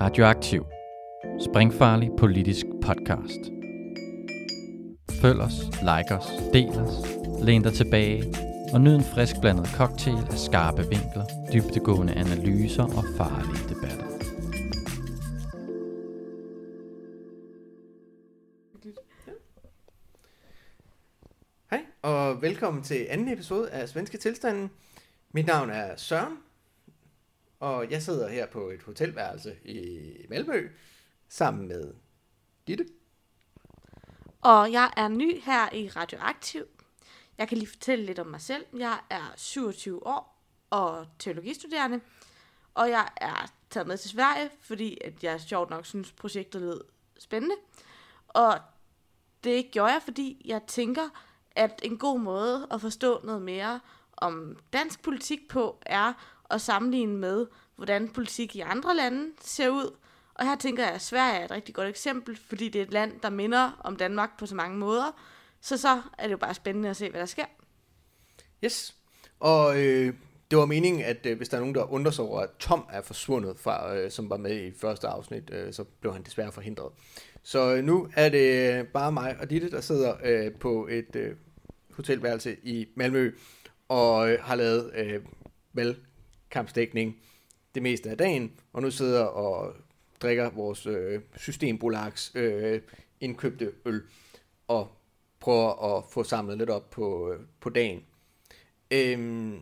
Radioaktiv. Springfarlig politisk podcast. Følg os, like os, del os, læn dig tilbage og nyd en frisk blandet cocktail af skarpe vinkler, dybtegående analyser og farlige debatter. Hej, og velkommen til anden episode af Svenske Tilstanden. Mit navn er Søren, og jeg sidder her på et hotelværelse i Malmø, sammen med Ditte. Og jeg er ny her i Radioaktiv. Jeg kan lige fortælle lidt om mig selv. Jeg er 27 år og teologistuderende. Og jeg er taget med til Sverige, fordi at jeg sjovt nok synes, projektet lød spændende. Og det gjorde jeg, fordi jeg tænker, at en god måde at forstå noget mere om dansk politik på, er at sammenligne med, hvordan politik i andre lande ser ud. Og her tænker jeg, at Sverige er et rigtig godt eksempel, fordi det er et land, der minder om Danmark på så mange måder. Så så er det jo bare spændende at se, hvad der sker. Yes, og øh, det var meningen, at øh, hvis der er nogen, der undrer sig over, at Tom er forsvundet, fra, øh, som var med i første afsnit, øh, så blev han desværre forhindret. Så øh, nu er det bare mig og Ditte, der sidder øh, på et øh, hotelværelse i Malmø, og øh, har lavet øh, valgkampsdækning det meste af dagen, og nu sidder og drikker vores øh, systembolaks øh, indkøbte øl, og prøver at få samlet lidt op på, øh, på dagen. Øhm,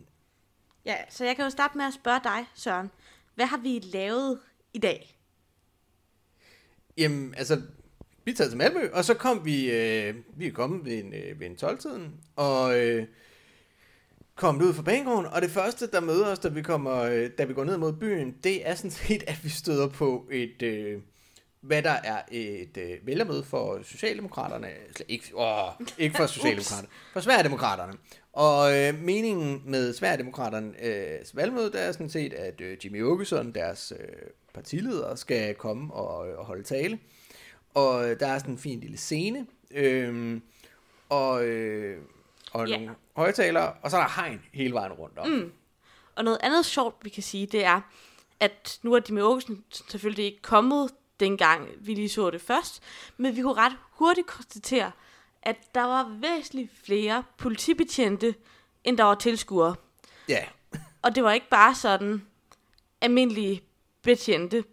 Ja, så jeg kan jo starte med at spørge dig, Søren. Hvad har vi lavet i dag? jamen, altså, vi er taget til Malmø, og så kom vi, øh, vi er kommet ved en, øh, ved en 12-tiden, og øh, kom ud fra banegården, og det første, der møder os, da vi, kommer, øh, da vi går ned mod byen, det er sådan set, at vi støder på et, øh, hvad der er et øh, vælgermøde for Socialdemokraterne, ikke, åh, ikke for Socialdemokraterne, for Sverigedemokraterne. Og øh, meningen med Sverigedemokraterne øh, valgmøde, det er sådan set, at øh, Jimmy Åkesson, deres øh, partileder, skal komme og, og holde tale. Og øh, der er sådan en fin lille scene, øh, og, øh, og Ja. nogle højtalere, og så er der hegn hele vejen rundt om. Mm. Og noget andet sjovt, vi kan sige, det er, at nu er Jimmy Åkesen selvfølgelig ikke kommet dengang, vi lige så det først, men vi kunne ret hurtigt konstatere, at der var væsentligt flere politibetjente, end der var tilskuere. Ja, Og det var ikke bare sådan almindelige betjente.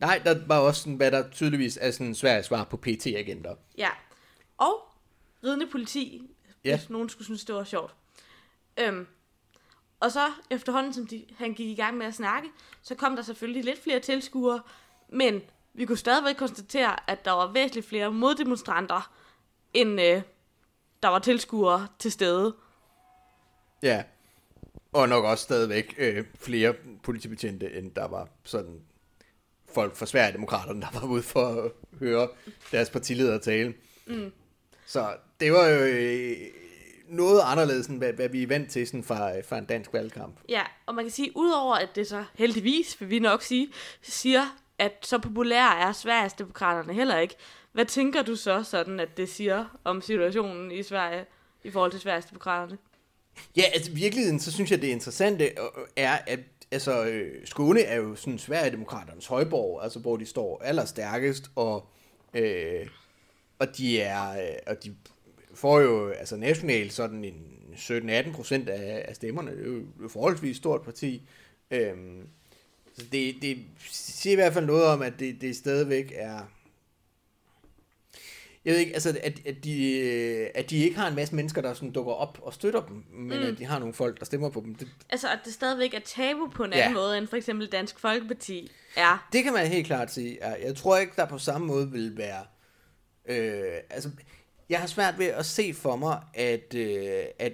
nej, der var også sådan, hvad der tydeligvis er sådan svært svar på PT-agenter. Ja. Og ridende politi, Ja. hvis nogen skulle synes, det var sjovt. Øhm, og så efterhånden, som de, han gik i gang med at snakke, så kom der selvfølgelig lidt flere tilskuere, men vi kunne stadigvæk konstatere, at der var væsentligt flere moddemonstranter, end øh, der var tilskuere til stede. Ja, og nok også stadigvæk øh, flere politibetjente, end der var sådan folk fra Sverigedemokraterne, der var ude for at høre deres partileder tale. Mm. Så det var jo øh, noget anderledes, end hvad, hvad vi er vant til sådan fra, fra en dansk valgkamp. Ja, og man kan sige, udover at det så heldigvis, vil vi nok sige, siger, at så populære er Sverigesdemokraterne heller ikke. Hvad tænker du så sådan, at det siger om situationen i Sverige i forhold til Sverigesdemokraterne? Ja, altså i virkeligheden, så synes jeg, det interessante øh, er, at altså, øh, Skåne er jo sådan Sverigedemokraternes højborg, altså hvor de står allerstærkest, og, øh, og de er, øh, og de får jo altså nationalt sådan en 17-18 procent af, af stemmerne. Det er jo et forholdsvis stort parti. Øhm, så det, det siger i hvert fald noget om, at det, det stadigvæk er... Jeg ved ikke, altså, at, at, de, øh, at de ikke har en masse mennesker, der sådan dukker op og støtter dem, men mm. at de har nogle folk, der stemmer på dem. Det, Altså, at det stadigvæk er tabu på en Ja. anden måde, end for eksempel Dansk Folkeparti er. Det kan man helt klart sige. Jeg tror ikke, der på samme måde vil være... Øh, altså, jeg har svært ved at se for mig, at, øh, at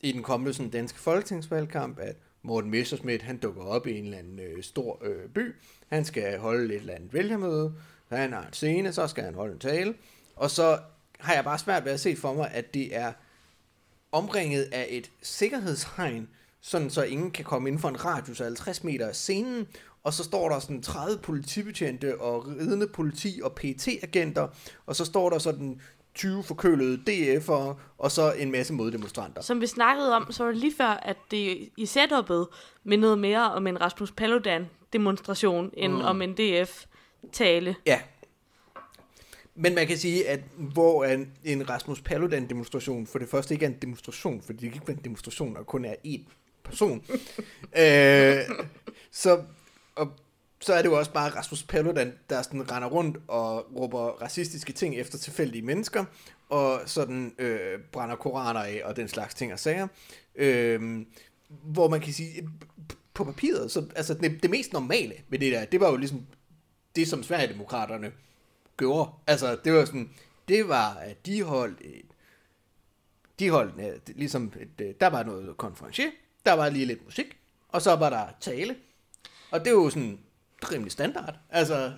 i den kommende sådan, danske folketingsvalgkamp, at Morten Messerschmidt, han dukker op i en eller anden øh, stor øh, by. Han skal holde et eller andet vælgermøde. Så han har en scene, så skal han holde en tale. Og så har jeg bare svært ved at se for mig, at det er omringet af et sikkerhedshegn, sådan så ingen kan komme inden for en radius af 50 meter af scenen, og så står der sådan 30 politibetjente og ridende politi og PT-agenter, og så står der sådan 20 forkølede DF'ere, og så en masse moddemonstranter. Som vi snakkede om, så var det lige før, at det i setup'et mindede mere om en Rasmus Paludan demonstration end mm. om en DF-tale. Ja. Men man kan sige, at hvor en, en Rasmus Paludan demonstration for det første ikke er en demonstration, fordi det kan ikke være en demonstration, der kun er én person. øh, så, og, så er det jo også bare Rasmus Paludan, der sådan render rundt og råber racistiske ting efter tilfældige mennesker, og sådan øh, brænder koraner af og den slags ting og sager. Øh, hvor man kan sige, øh, på papiret, så, altså det, det mest normale ved det der, det var jo ligesom det, som Sverigedemokraterne gjorde. Altså, det var sådan, det var, at de holdt et, de holdt et, ligesom, et, øh, der var noget konferencier, der var lige lidt musik, og så var der tale. Og det er jo sådan rimelig standard. Altså,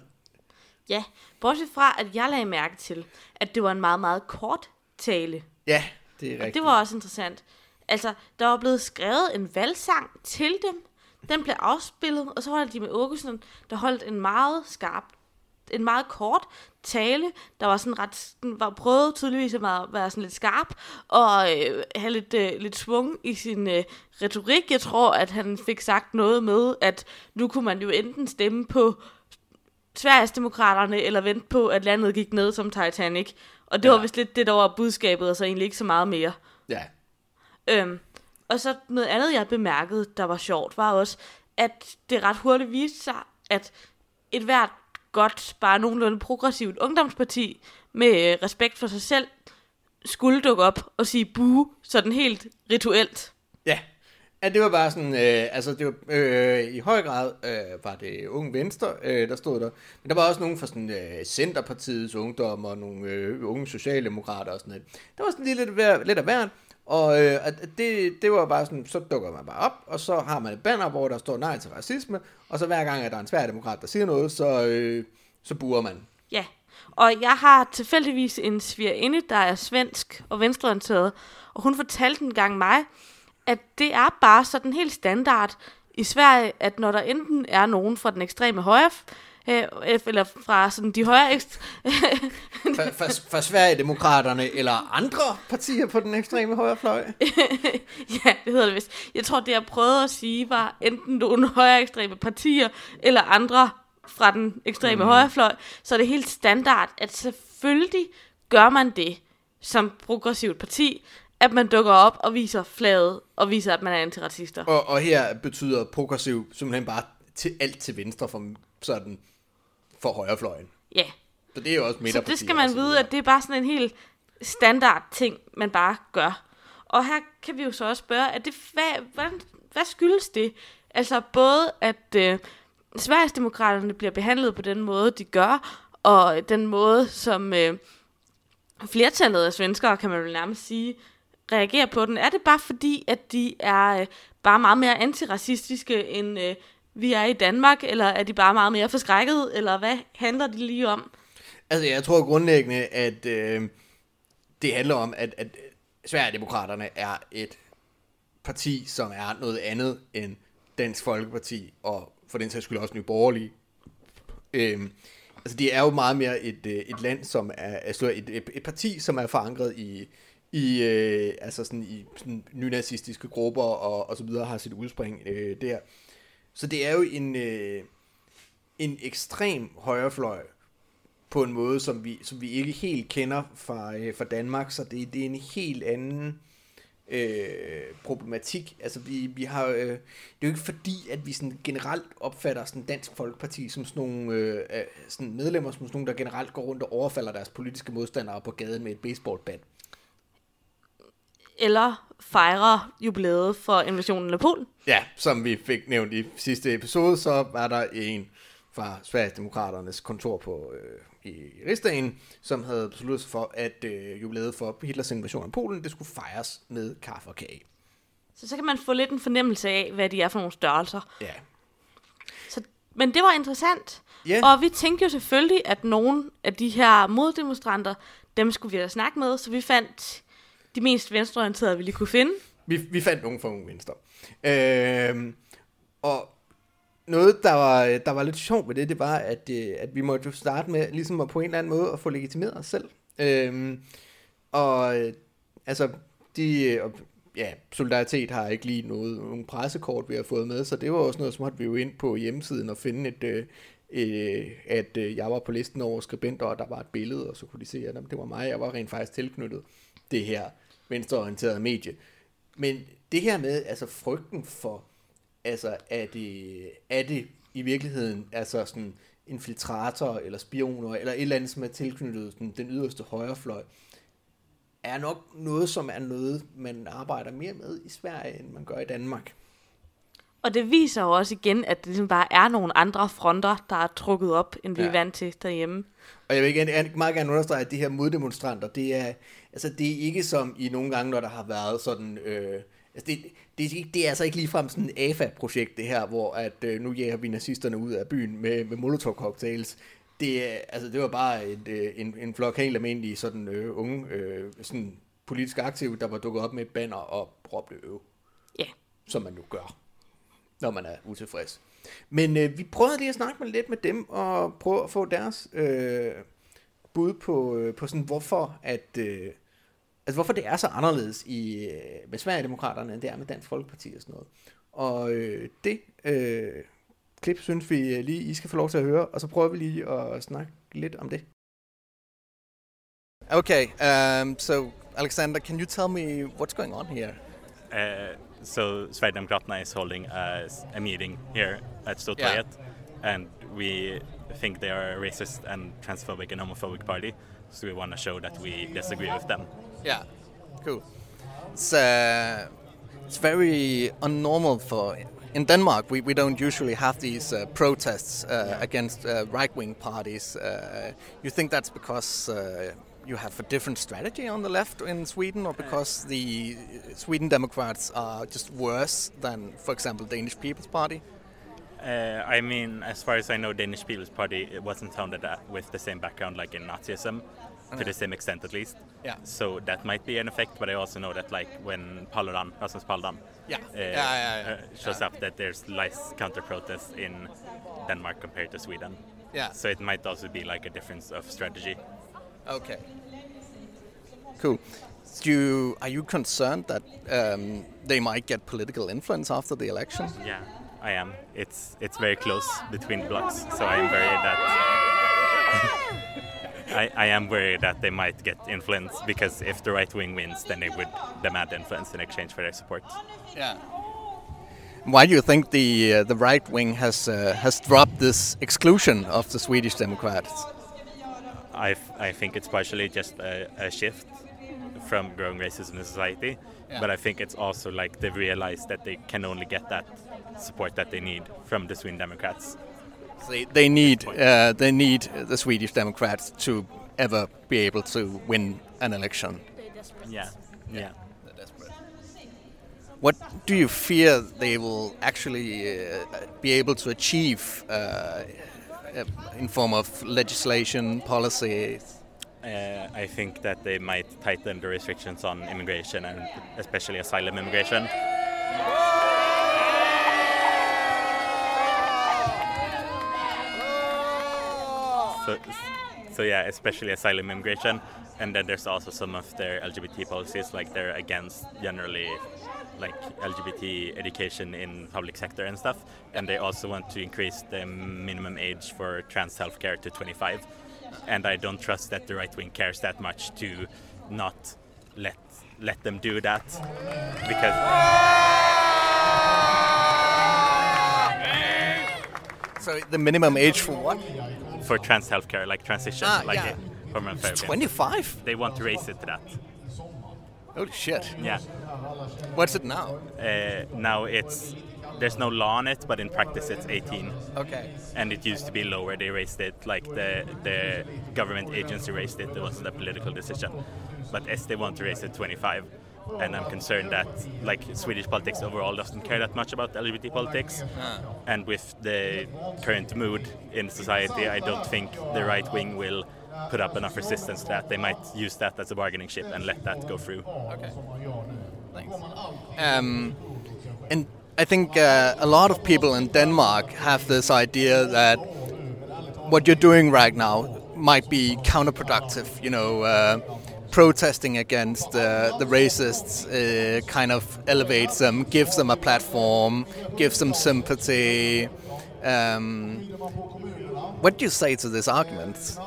Ja, bortset fra, at jeg lagde mærke til, at det var en meget, meget kort tale. ja, det er Og rigtigt. det var også interessant. Altså, der var blevet skrevet en valgsang til dem. Den blev afspillet, og så var der de med Åkesson, der holdt en meget skarp, en meget kort tale, der var sådan ret, den var prøvet tydeligvis at være, sådan lidt skarp, og øh, have lidt, øh, lidt svung i sin øh, retorik. Jeg tror, at han fik sagt noget med, at nu kunne man jo enten stemme på Sverigesdemokraterne, eller vente på, at landet gik ned som Titanic. Og det. Ja. var vist lidt det, der var budskabet, og så egentlig ikke så meget mere. Ja, Øhm, og så noget andet, jeg bemærkede, der var sjovt, var også, at det ret hurtigt viste sig, at et hvert godt, bare nogenlunde progressivt ungdomsparti med øh, respekt for sig selv, skulle dukke op og sige buh, sådan helt rituelt. ja. Ja, det var bare sådan, øh, altså det var, øh, i høj grad øh, var det Unge Venstre, øh, der stod der. Men der var også nogen fra sådan øh, Centerpartiets ungdom og nogle øh, unge socialdemokrater og sådan noget. Der var sådan lige lidt, lidt af hvert. Og øh, at det, det var bare sådan, så dukker man bare op, og så har man et banner, hvor der står nej til racisme, og så hver gang, at der er en sværdemokrat, der siger noget, så, øh, så buer man. Ja, og jeg har tilfældigvis en svigerinde, der er svensk og venstreorienteret, og hun fortalte en gang mig, at det er bare sådan helt standard i Sverige, at når der enten er nogen fra den ekstreme højre, øh, eller fra sådan de højre ekst- For, for, for Sverigedemokraterne eller andre partier på den ekstreme højrefløj. ja, det hedder det vist. Jeg tror, det jeg prøvede at sige var enten nogle højre ekstreme partier, eller andre fra den ekstreme mm. højrefløj. Så er det helt standard, at selvfølgelig gør man det som progressivt parti, at man dukker op og viser flaget, og viser, at man er antiracister. Og, og her betyder progressiv simpelthen bare til alt til venstre for, sådan, for højrefløjen. Ja, Så det er jo også så midterpartier. det skal man så vide, at det er bare sådan en helt standard ting, man bare gør. Og her kan vi jo så også spørge, at det, hvad, hvordan, hvad skyldes det? Altså både, at øh, Sverigesdemokraterne bliver behandlet på den måde, de gør, og den måde, som øh, flertallet af svenskere, kan man vel nærmest sige, reagerer på den. Er det bare fordi, at de er øh, bare meget mere antiracistiske, end øh, vi er i Danmark, eller er de bare meget mere forskrækket, eller hvad handler det lige om? Altså, jeg tror grundlæggende, at øh, det handler om, at, at Sverigedemokraterne er et parti, som er noget andet end Dansk Folkeparti, og for den sags skyld også Nye Borgerlige. Øhm, altså, det er jo meget mere et, øh, et land, som er, altså et, et, et parti, som er forankret i, i øh, altså sådan i sådan nynazistiske grupper og, og så videre, har sit udspring øh, der. Så det er jo en, øh, en ekstrem højrefløj, på en måde, som vi, som vi ikke helt kender fra, øh, fra Danmark, så det, det er en helt anden øh, problematik. Altså vi, vi har, øh, det er jo ikke fordi, at vi sådan generelt opfatter sådan Dansk Folkeparti som sådan nogle øh, sådan medlemmer, som sådan nogle, der generelt går rundt og overfalder deres politiske modstandere på gaden med et baseballbat eller fejre jubilæet for invasionen af Polen. Ja, som vi fik nævnt i sidste episode, så var der en fra Sverigesdemokraternes kontor på øh, i Rigsdagen, som havde besluttet sig for, at øh, jubilæet for Hitlers invasion af Polen, det skulle fejres med kaffe og kage. Så så kan man få lidt en fornemmelse af, hvad de er for nogle størrelser. Ja. Så, men det var interessant. Ja. Og vi tænkte jo selvfølgelig, at nogle af de her moddemonstranter, dem skulle vi da snakke med, så vi fandt de mest venstreorienterede, vi lige kunne finde. Vi, vi fandt nogen fra nogle Venstre. Øh, og noget, der var, der var lidt sjovt ved det, det var, at, øh, at vi måtte jo starte med ligesom at på en eller anden måde at få legitimeret os selv. Øhm, øh, og altså, de, og ja, Solidaritet har ikke lige noget, nogle pressekort, vi har fået med, så det var også noget, som måtte vi jo ind på hjemmesiden og finde et, øh, øh, at øh, jeg var på listen over skribenter, og der var et billede, og så kunne de se, at jamen, det var mig, jeg var rent faktisk tilknyttet det her venstreorienterede medie. Men det her med, altså frygten for, altså er det, er det i virkeligheden altså sådan infiltrator eller spioner, eller et eller andet, som er tilknyttet den, den yderste højrefløj, er nok noget, som er noget, man arbejder mere med i Sverige, end man gør i Danmark. Og det viser jo også igen, at det ligesom bare er nogle andre fronter, der er trukket op, end vi ja. er vant til derhjemme. Og jeg vil igen, meget gerne understrege, at de her moddemonstranter, det er, altså det er ikke som i nogle gange, når der har været sådan... Øh, altså det, det, det er altså ikke ligefrem sådan et AFA-projekt, det her, hvor at, øh, nu jager vi nazisterne ud af byen med, med molotov-cocktails. Det, altså, det var bare et, øh, en, en flok helt almindelige sådan, øh, unge øh, sådan politisk aktive, der var dukket op med et banner og råbte øve. Ja. Som man nu gør når man er utilfreds. Men øh, vi prøvede lige at snakke med lidt med dem, og prøve at få deres øh, bud på, øh, på sådan, hvorfor, at, øh, altså, hvorfor det er så anderledes i, øh, med Sverigedemokraterne, end det er med Dansk Folkeparti og sådan noget. Og øh, det øh, klip synes vi øh, lige, I skal få lov til at høre, og så prøver vi lige at snakke lidt om det. Okay, um, so Alexander, can you tell me what's going on here? Uh, so Sverigedemokraterna is holding a, a meeting here at Stortorget, yeah. and we think they are a racist and transphobic and homophobic party. So we want to show that we disagree with them. Yeah, cool. It's uh, it's very unnormal for in Denmark. We, we don't usually have these uh, protests uh, yeah. against uh, right wing parties. Uh, you think that's because uh, you have a different strategy on the left in Sweden, or because the Sweden Democrats are just worse than, for example, Danish People's Party? Uh, I mean, as far as I know, Danish People's Party it wasn't founded with the same background like in Nazism, to the same extent at least. Yeah. So that might be an effect, but I also know that like when Paludan, Rasmus Paludan, yeah. Uh, yeah, yeah, yeah. Uh, shows up, that there's less counter protests in Denmark compared to Sweden. Yeah. So it might also be like a difference of strategy. Okay. Cool. Do you, are you concerned that um, they might get political influence after the election? Yeah, I am. It's it's very close between blocks, so I am worried that I, I am worried that they might get influence because if the right wing wins, then they would demand influence in exchange for their support. Yeah. Why do you think the uh, the right wing has uh, has dropped this exclusion of the Swedish Democrats? I, I think it's partially just a, a shift from growing racism in society, yeah. but I think it's also like they've realized that they can only get that support that they need from the Sweden Democrats. So they, they need uh, they need the Swedish Democrats to ever be able to win an election. Yeah, yeah. yeah. What do you fear they will actually uh, be able to achieve uh, uh, in form of legislation, policy? Uh, I think that they might tighten the restrictions on immigration and especially asylum immigration. So, so yeah, especially asylum immigration, and then there's also some of their LGBT policies, like they're against generally like LGBT education in public sector and stuff, and they also want to increase the minimum age for trans healthcare to 25. And I don't trust that the right wing cares that much to not let let them do that because. So the minimum age for what? For trans healthcare, like transition, ah, like yeah. hormone therapy. 25. They want to raise it to that. Holy shit. Yeah. What's it now? Uh, now it's there's no law on it, but in practice it's 18. Okay. And it used to be lower. They raised it like the the government agency raised it. It wasn't a political decision, but as they want to raise it 25. And I'm concerned that like Swedish politics overall doesn't care that much about LGBT politics. Ah. And with the current mood in society, I don't think the right wing will put up enough resistance to that. They might use that as a bargaining chip and let that go through. Okay. Thanks. Um, and I think uh, a lot of people in Denmark have this idea that what you're doing right now might be counterproductive. You know, uh, protesting against uh, the racists uh, kind of elevates them, gives them a platform, gives them sympathy. Um, what do you say to this argument?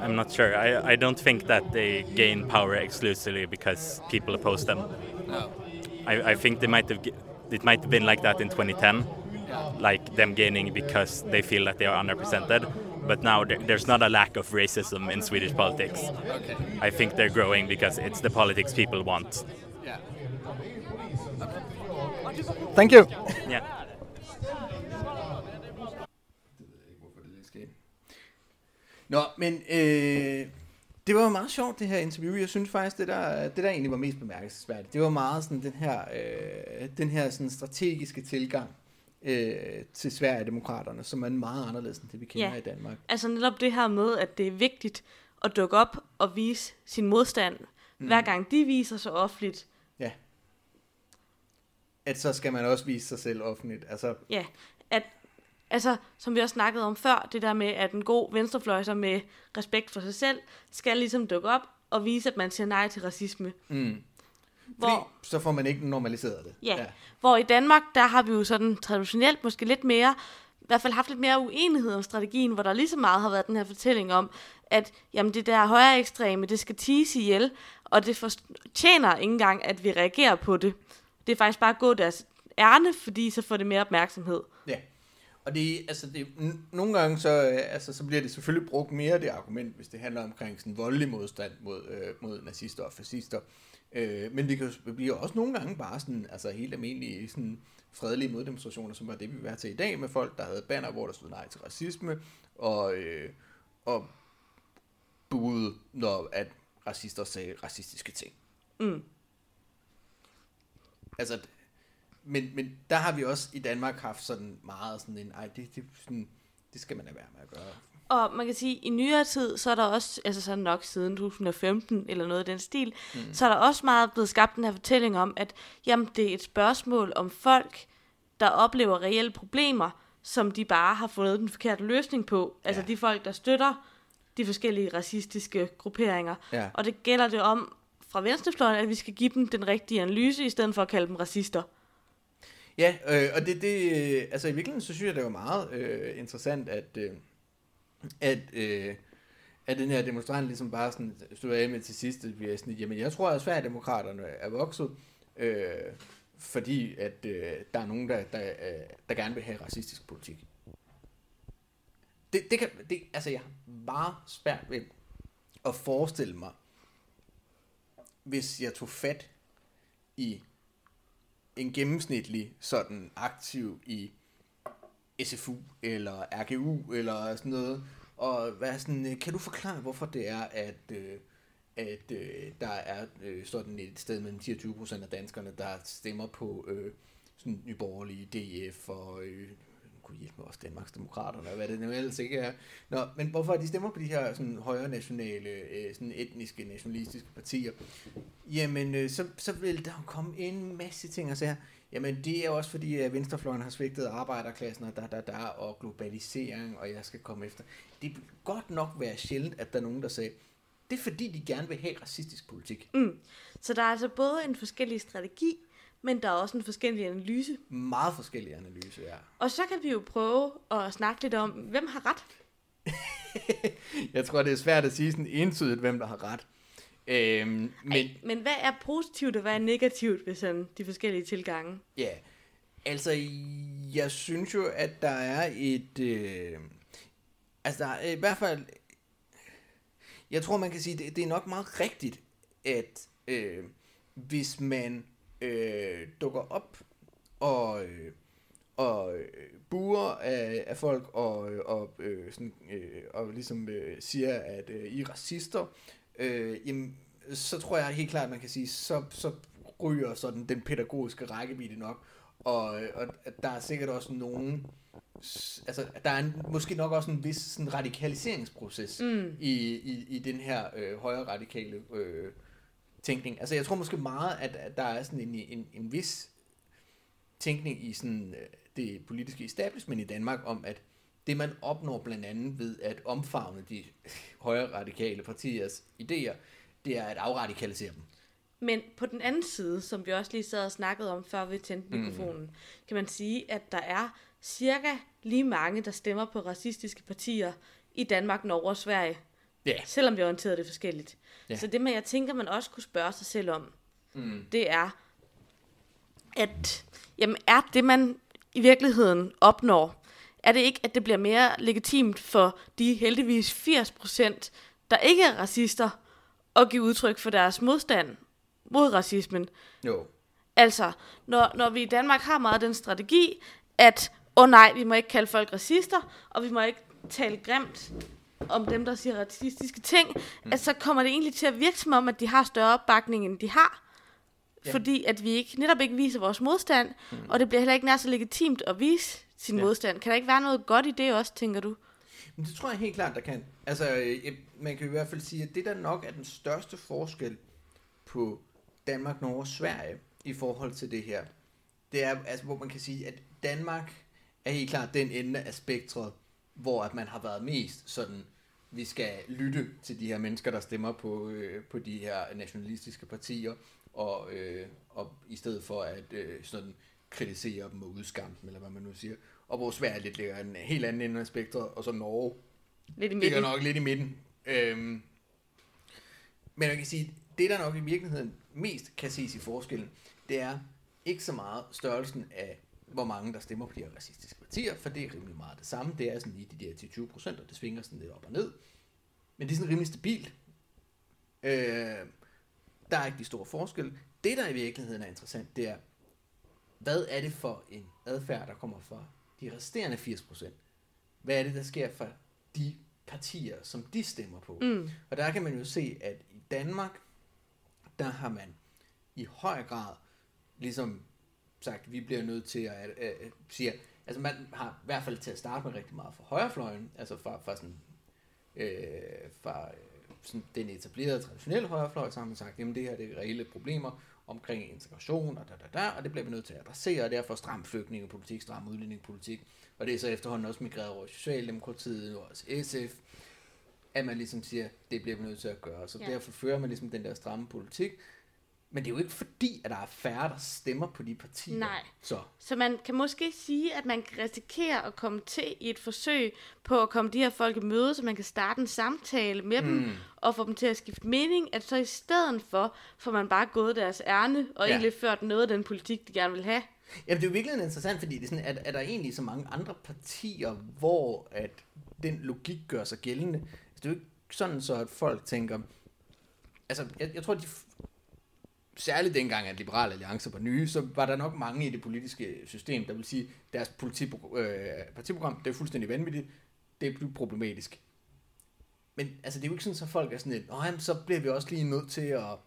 I'm not sure. I, I don't think that they gain power exclusively because people oppose them. No. I, I think they might have it might have been like that in 2010, like them gaining because they feel that they are underrepresented. But now there's not a lack of racism in Swedish politics. Okay. I think they're growing because it's the politics people want. Yeah. Thank you. Yeah. Nå, men øh, eh, det var jo meget sjovt, det her interview. Jeg synes faktisk, det der, det der egentlig var mest bemærkelsesværdigt, det var meget sådan den her, øh, den her sådan strategiske tilgang øh, til Sverigedemokraterne, som er meget anderledes end det, vi kender Ja. i Danmark. Altså netop det her med, at det er vigtigt at dukke op og vise sin modstand, mm. hver gang de viser sig offentligt. Ja. At så skal man også vise sig selv offentligt. Altså, Ja, at, altså, som vi også snakkede om før, det der med, at en god venstrefløjser med respekt for sig selv, skal ligesom dukke op og vise, at man siger nej til racisme. mm. Hvor, Fordi så får man ikke normaliseret det. ja, hvor i Danmark, der har vi jo sådan traditionelt måske lidt mere, i hvert fald haft lidt mere uenighed om strategien, hvor der lige så meget har været den her fortælling om, at jamen, det der højere ekstreme, det skal tige ihjel, og det fortjener ikke engang, at vi reagerer på det. Det er faktisk bare at gå deres ærne, fordi så får det mere opmærksomhed. Ja. Og det, altså det, nogle gange så, øh, altså, så bliver det selvfølgelig brugt mere det argument, hvis det handler omkring sådan voldelig modstand mod, øh, mod nazister og fascister. Øh, men det kan jo blive også nogle gange bare sådan, altså helt almindelige sådan fredelige moddemonstrationer, som var det, vi var til i dag, med folk, der havde banner, hvor der stod nej til racisme, og, øh, og buede, når at racister sagde racistiske ting. Mm. Altså, men, men der har vi også i Danmark haft sådan meget sådan en, ej, det, det, sådan, det skal man lade være med at gøre. Og man kan sige, at i nyere tid, så er der også, altså så nok siden 2015 eller noget af den stil, mm. så er der også meget blevet skabt den her fortælling om, at jamen, det er et spørgsmål om folk, der oplever reelle problemer, som de bare har fundet den forkerte løsning på. Altså Ja. de folk, der støtter de forskellige racistiske grupperinger. Ja. Og det gælder det om fra venstrefløjen, at vi skal give dem den rigtige analyse, i stedet for at kalde dem racister. Ja, øh, og det, det, øh, altså i virkeligheden, så synes jeg, det var meget øh, interessant, at, øh, at, øh, at den her demonstrant ligesom bare sådan stod af med til sidst, at vi er sådan, jamen jeg tror, at Sverigedemokraterne er vokset, øh, fordi at øh, der er nogen, der, der, øh, der gerne vil have racistisk politik. Det, det kan, det, altså jeg har meget svært ved at forestille mig, hvis jeg tog fat i en gennemsnitlig sådan aktiv i SFU eller RGU eller sådan noget, og hvad sådan, øh, kan du forklare, hvorfor det er, at, øh, at øh, der er øh, sådan et sted mellem 10 og 20 procent af danskerne, der stemmer på øh, sådan nyborgerlige DF og øh, kunne hjælpe mig også Danmarksdemokraterne, og hvad det nu ellers ikke er. Nå, men hvorfor de stemmer på de her sådan højre nationale, øh, sådan etniske, nationalistiske partier? Jamen, øh, så, så vil der jo komme en masse ting og så her. Jamen, det er også fordi, at venstrefløjen har svigtet arbejderklassen, og der, der, der, og globalisering, og jeg skal komme efter. Det vil godt nok være sjældent, at der er nogen, der sagde, det er fordi, de gerne vil have racistisk politik. Mm. Så der er altså både en forskellig strategi, men der er også en forskellig analyse. Meget forskellige analyser, ja. Og så kan vi jo prøve at snakke lidt om, hvem har ret? Jeg tror, det er svært at sige sådan entydigt, hvem der har ret. Øhm, men Men, men hvad er positivt og hvad er negativt ved sådan de forskellige tilgange? ja, altså, jeg synes jo, at der er et... Øh, altså, der er i hvert fald... Jeg tror, man kan sige, det, det er nok meget rigtigt, at øh, hvis man øh, dukker op og, øh, og øh, buer af, af folk og, og, øh, sådan, øh, og ligesom øh, siger, at øh, I er racister, øh, jamen, så tror jeg helt klart, at man kan sige, så, så ryger sådan den pædagogiske rækkevidde nok, og, og der er sikkert også nogen, altså der er en, måske nok også en vis sådan radikaliseringsproces Mm. i, i, i den her øh, højre radikale øh, tænkning. Altså jeg tror måske meget, at, at der er sådan en, en, en vis tænkning i sådan øh, det politiske establishment i Danmark om, at det man opnår blandt andet ved at omfavne de højre radikale partiers idéer, det er at afradikalisere dem. Men på den anden side, som vi også lige sad og snakkede om, før vi tændte mikrofonen, mm. kan man sige, at der er cirka lige mange, der stemmer på racistiske partier i Danmark, Norge og Sverige. Ja. Selvom vi orienterer det forskelligt. Ja. Så det, man jeg tænker, man også kunne spørge sig selv om, mm. det er, at jamen, er det, man i virkeligheden opnår, er det ikke, at det bliver mere legitimt for de heldigvis 80 procent, der ikke er racister, at give udtryk for deres modstand mod racismen? Jo. Altså, når, når vi i Danmark har meget den strategi, at, åh oh nej, vi må ikke kalde folk racister, og vi må ikke tale grimt om dem, der siger racistiske ting, mm. at så kommer det egentlig til at virke som om, at de har større opbakning, end de har. Ja. Fordi at vi ikke, netop ikke viser vores modstand, mm. og det bliver heller ikke nær så legitimt at vise sin ja. modstand. Kan der ikke være noget godt i det også, tænker du? Men det tror jeg helt klart, der kan. Altså, øh, man kan i hvert fald sige, at det der nok er den største forskel på Danmark, Norge og Sverige i forhold til det her, det er, altså, hvor man kan sige, at Danmark er helt klart den ende af spektret, hvor at man har været mest sådan, vi skal lytte til de her mennesker, der stemmer på, øh, på de her nationalistiske partier, og, øh, og i stedet for at øh, sådan kritisere dem og udskamme dem, eller hvad man nu siger. Og hvor Sverige lidt ligger en helt anden ende af spektret, og så Norge Lidt i ligger midten. nok lidt i midten. Øhm, men man kan sige, det der nok i virkeligheden mest kan ses i forskellen, det er ikke så meget størrelsen af, hvor mange der stemmer på de her racistiske partier, for det er rimelig meget det samme. Det er sådan lige de der 10-20 procent, og det svinger sådan lidt op og ned. Men det er sådan rimelig stabilt. Øh, der er ikke de store forskelle. Det, der i virkeligheden er interessant, det er, hvad er det for en adfærd, der kommer fra de resterende 80%? Hvad er det, der sker for de partier, som de stemmer på? Mm. Og der kan man jo se, at i Danmark, der har man i høj grad ligesom sagt, vi bliver nødt til at, at, at, at sige, altså man har i hvert fald til at starte med rigtig meget fra højrefløjen, altså fra, fra sådan, øh, fra øh, sådan den etablerede traditionelle højrefløj, så har man sagt, jamen det her det er reelle problemer omkring integration og da, da, da, og det bliver vi nødt til at adressere, og derfor stram flygtningepolitik, stram udlændingepolitik, og det er så efterhånden også migreret over Socialdemokratiet og også SF, at man ligesom siger, det bliver vi nødt til at gøre, så ja. derfor fører man ligesom den der stramme politik, men det er jo ikke fordi, at der er færre, der stemmer på de partier. Nej. Så Så man kan måske sige, at man kan risikere at komme til i et forsøg på at komme de her folk i møde, så man kan starte en samtale med mm. dem og få dem til at skifte mening, at så i stedet for får man bare gået deres ærne og Ja. egentlig ført noget af den politik, de gerne vil have. Jamen, det er jo virkelig interessant, fordi det er sådan, at, er der egentlig så mange andre partier, hvor at den logik gør sig gældende. Altså, det er jo ikke sådan så, at folk tænker... Altså, jeg, jeg tror, de... Særligt dengang, at Liberale Alliance var nye, så var der nok mange i det politiske system, der vil sige, at deres politipro- øh, partiprogram, det er fuldstændig vanvittigt, det er problematisk. Men altså, det er jo ikke sådan, så folk er sådan lidt, Nå, jamen, så bliver vi også lige nødt til at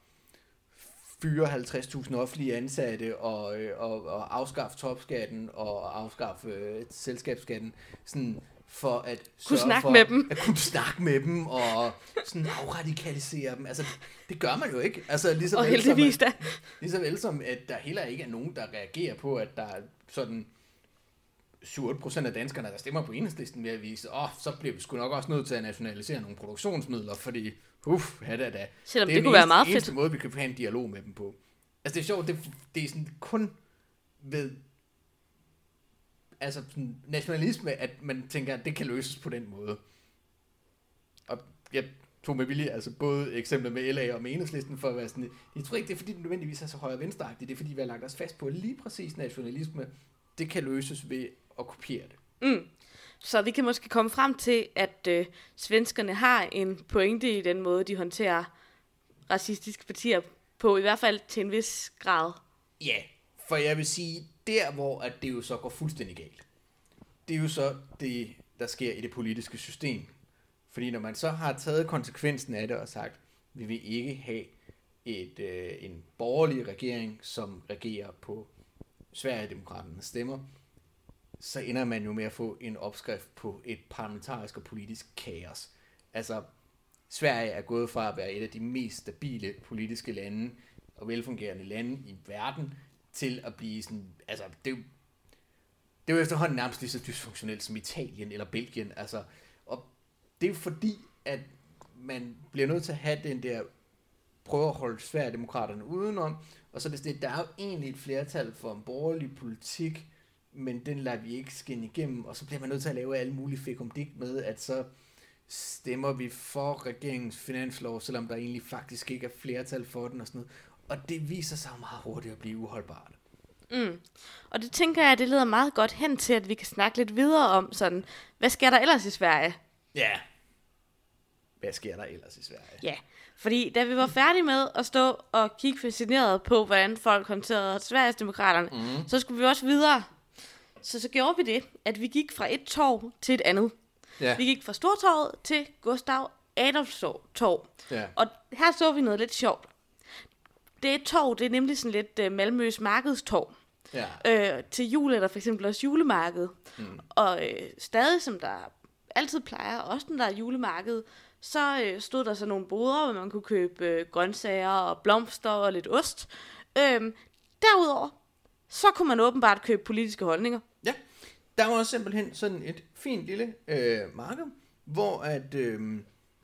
fyre 50.000 offentlige ansatte og, øh, og, og afskaffe topskatten og afskaffe øh, selskabsskatten, sådan for at Kunne snakke for, med dem. At kunne snakke med dem og sådan afradikalisere dem. Altså, det gør man jo ikke. Altså, ligesom Og heldigvis da. Ligesom vel som, at der heller ikke er nogen, der reagerer på, at der er sådan 7-8% af danskerne, der stemmer på enhedslisten ved at vise, åh, oh, så bliver vi sgu nok også nødt til at nationalisere nogle produktionsmidler, fordi, uff, hvad da da. Selvom det er den kunne være eneste- meget fedt. eneste måde, vi kan have en dialog med dem på. Altså, det er sjovt, det, det er sådan kun ved altså sådan nationalisme, at man tænker, at det kan løses på den måde. Og jeg tog med vilje, altså både eksempler med LA og med enhedslisten, for at være sådan, jeg tror ikke, det er fordi, det nødvendigvis er så højre venstre det er fordi, vi har lagt os fast på lige præcis nationalisme, det kan løses ved at kopiere det. Mm. Så vi kan måske komme frem til, at øh, svenskerne har en pointe i den måde, de håndterer racistiske partier på, i hvert fald til en vis grad. Ja, for jeg vil sige, der hvor at det jo så går fuldstændig galt, det er jo så det, der sker i det politiske system. Fordi når man så har taget konsekvensen af det og sagt, vi vil ikke have et, øh, en borgerlig regering, som regerer på Sverigedemokraternes stemmer, så ender man jo med at få en opskrift på et parlamentarisk og politisk kaos. Altså, Sverige er gået fra at være et af de mest stabile politiske lande og velfungerende lande i verden, til at blive sådan, altså, det er jo, det er jo efterhånden nærmest lige så dysfunktionelt som Italien eller Belgien, altså, og det er jo fordi, at man bliver nødt til at have den der prøver at holde Sverigedemokraterne udenom, og så er det sådan, der er jo egentlig et flertal for en borgerlig politik, men den lader vi ikke skinne igennem, og så bliver man nødt til at lave alle mulige fikumdik med, at så stemmer vi for regeringens finanslov, selvom der egentlig faktisk ikke er flertal for den og sådan noget. Og det viser sig meget hurtigt at blive uholdbart. Mm. Og det tænker jeg, det leder meget godt hen til, at vi kan snakke lidt videre om sådan, hvad sker der ellers i Sverige? Ja. Hvad sker der ellers i Sverige? Ja, fordi da vi var færdige med at stå og kigge fascineret på, hvordan folk håndterede Sveriges demokraterne, mm. så skulle vi også videre. Så så gjorde vi det, at vi gik fra et torv til et andet. Ja. Vi gik fra Stortorvet til Gustav Adolfs torv. Ja. Og her så vi noget lidt sjovt. Det et torv, det er nemlig sådan lidt uh, Malmøs markedstorv. Ja. Øh, til jul er der for eksempel også julemarked. Mm. Og øh, stadig som der altid plejer, også når der er julemarked, så øh, stod der så nogle boder, hvor man kunne købe øh, grøntsager og blomster og lidt ost. Øh, derudover, så kunne man åbenbart købe politiske holdninger. Ja, der var simpelthen sådan et fint lille øh, marked, hvor at øh,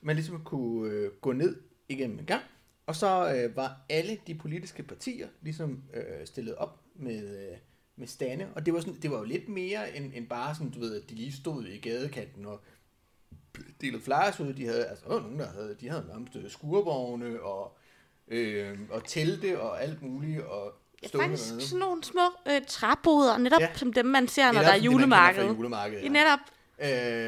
man ligesom kunne øh, gå ned igennem en gang, og så øh, var alle de politiske partier ligesom øh, stillet op med, øh, med stande, og det var, sådan, det var jo lidt mere end, end bare sådan, du ved, at de lige stod i gadekanten og delet flyers ud. De havde, altså, åh, nogen der havde, de havde nærmest øh, skurvogne og, øh, og telte og alt muligt, og Ja, faktisk dernede. sådan nogle små øh, træboder, netop Ja. som dem, man ser, når Netop der er det, julemarked. fra julemarkedet, Ja. ja. Netop.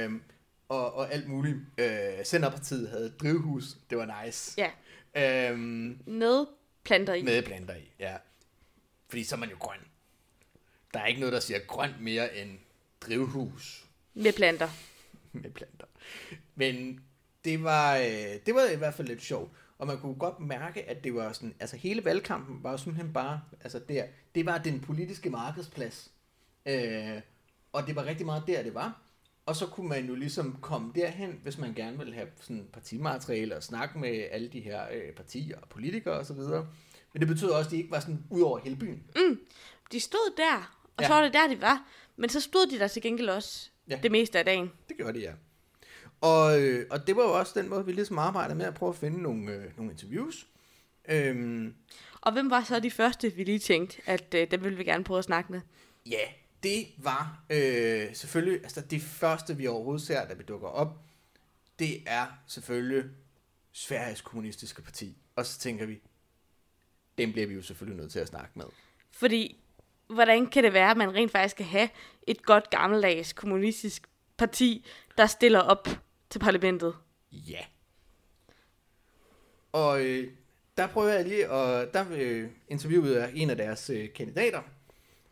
Øhm, og, og alt muligt. Øh, Centerpartiet havde drivhus. Det var nice. Ja, Øhm, med planter i. med planter i, ja. Fordi så er man jo grøn. Der er ikke noget, der siger grønt mere end drivhus Med planter. med planter. Men det var, øh, det var i hvert fald lidt sjovt. Og man kunne godt mærke, at det var sådan, altså hele valgkampen var jo simpelthen bare, altså der, det var den politiske markedsplads. Øh, og det var rigtig meget der, det var. Og så kunne man jo ligesom komme derhen, hvis man gerne ville have sådan partimateriale og snakke med alle de her øh, partier og politikere osv. Men det betød også, at de ikke var sådan ud over hele byen. De stod der, og Ja. så var det der, de var. Men så stod de der til gengæld også ja. det meste af dagen. Det gjorde de, ja. Og, øh, og det var jo også den måde, vi ligesom arbejdede med at prøve at finde nogle, øh, nogle interviews. Øhm, Og hvem var så de første, vi lige tænkte, at øh, dem ville vi gerne prøve at snakke med? ja, det var øh, selvfølgelig, altså det første, vi overhovedet ser, da vi dukker op, det er selvfølgelig Sveriges Kommunistiske Parti. Og så tænker vi, dem bliver vi jo selvfølgelig nødt til at snakke med. Fordi, hvordan kan det være, at man rent faktisk kan have et godt gammeldags kommunistisk parti, der stiller op til parlamentet? Ja. Og øh, der prøver jeg lige, og der øh, interviewede jeg en af deres øh, kandidater,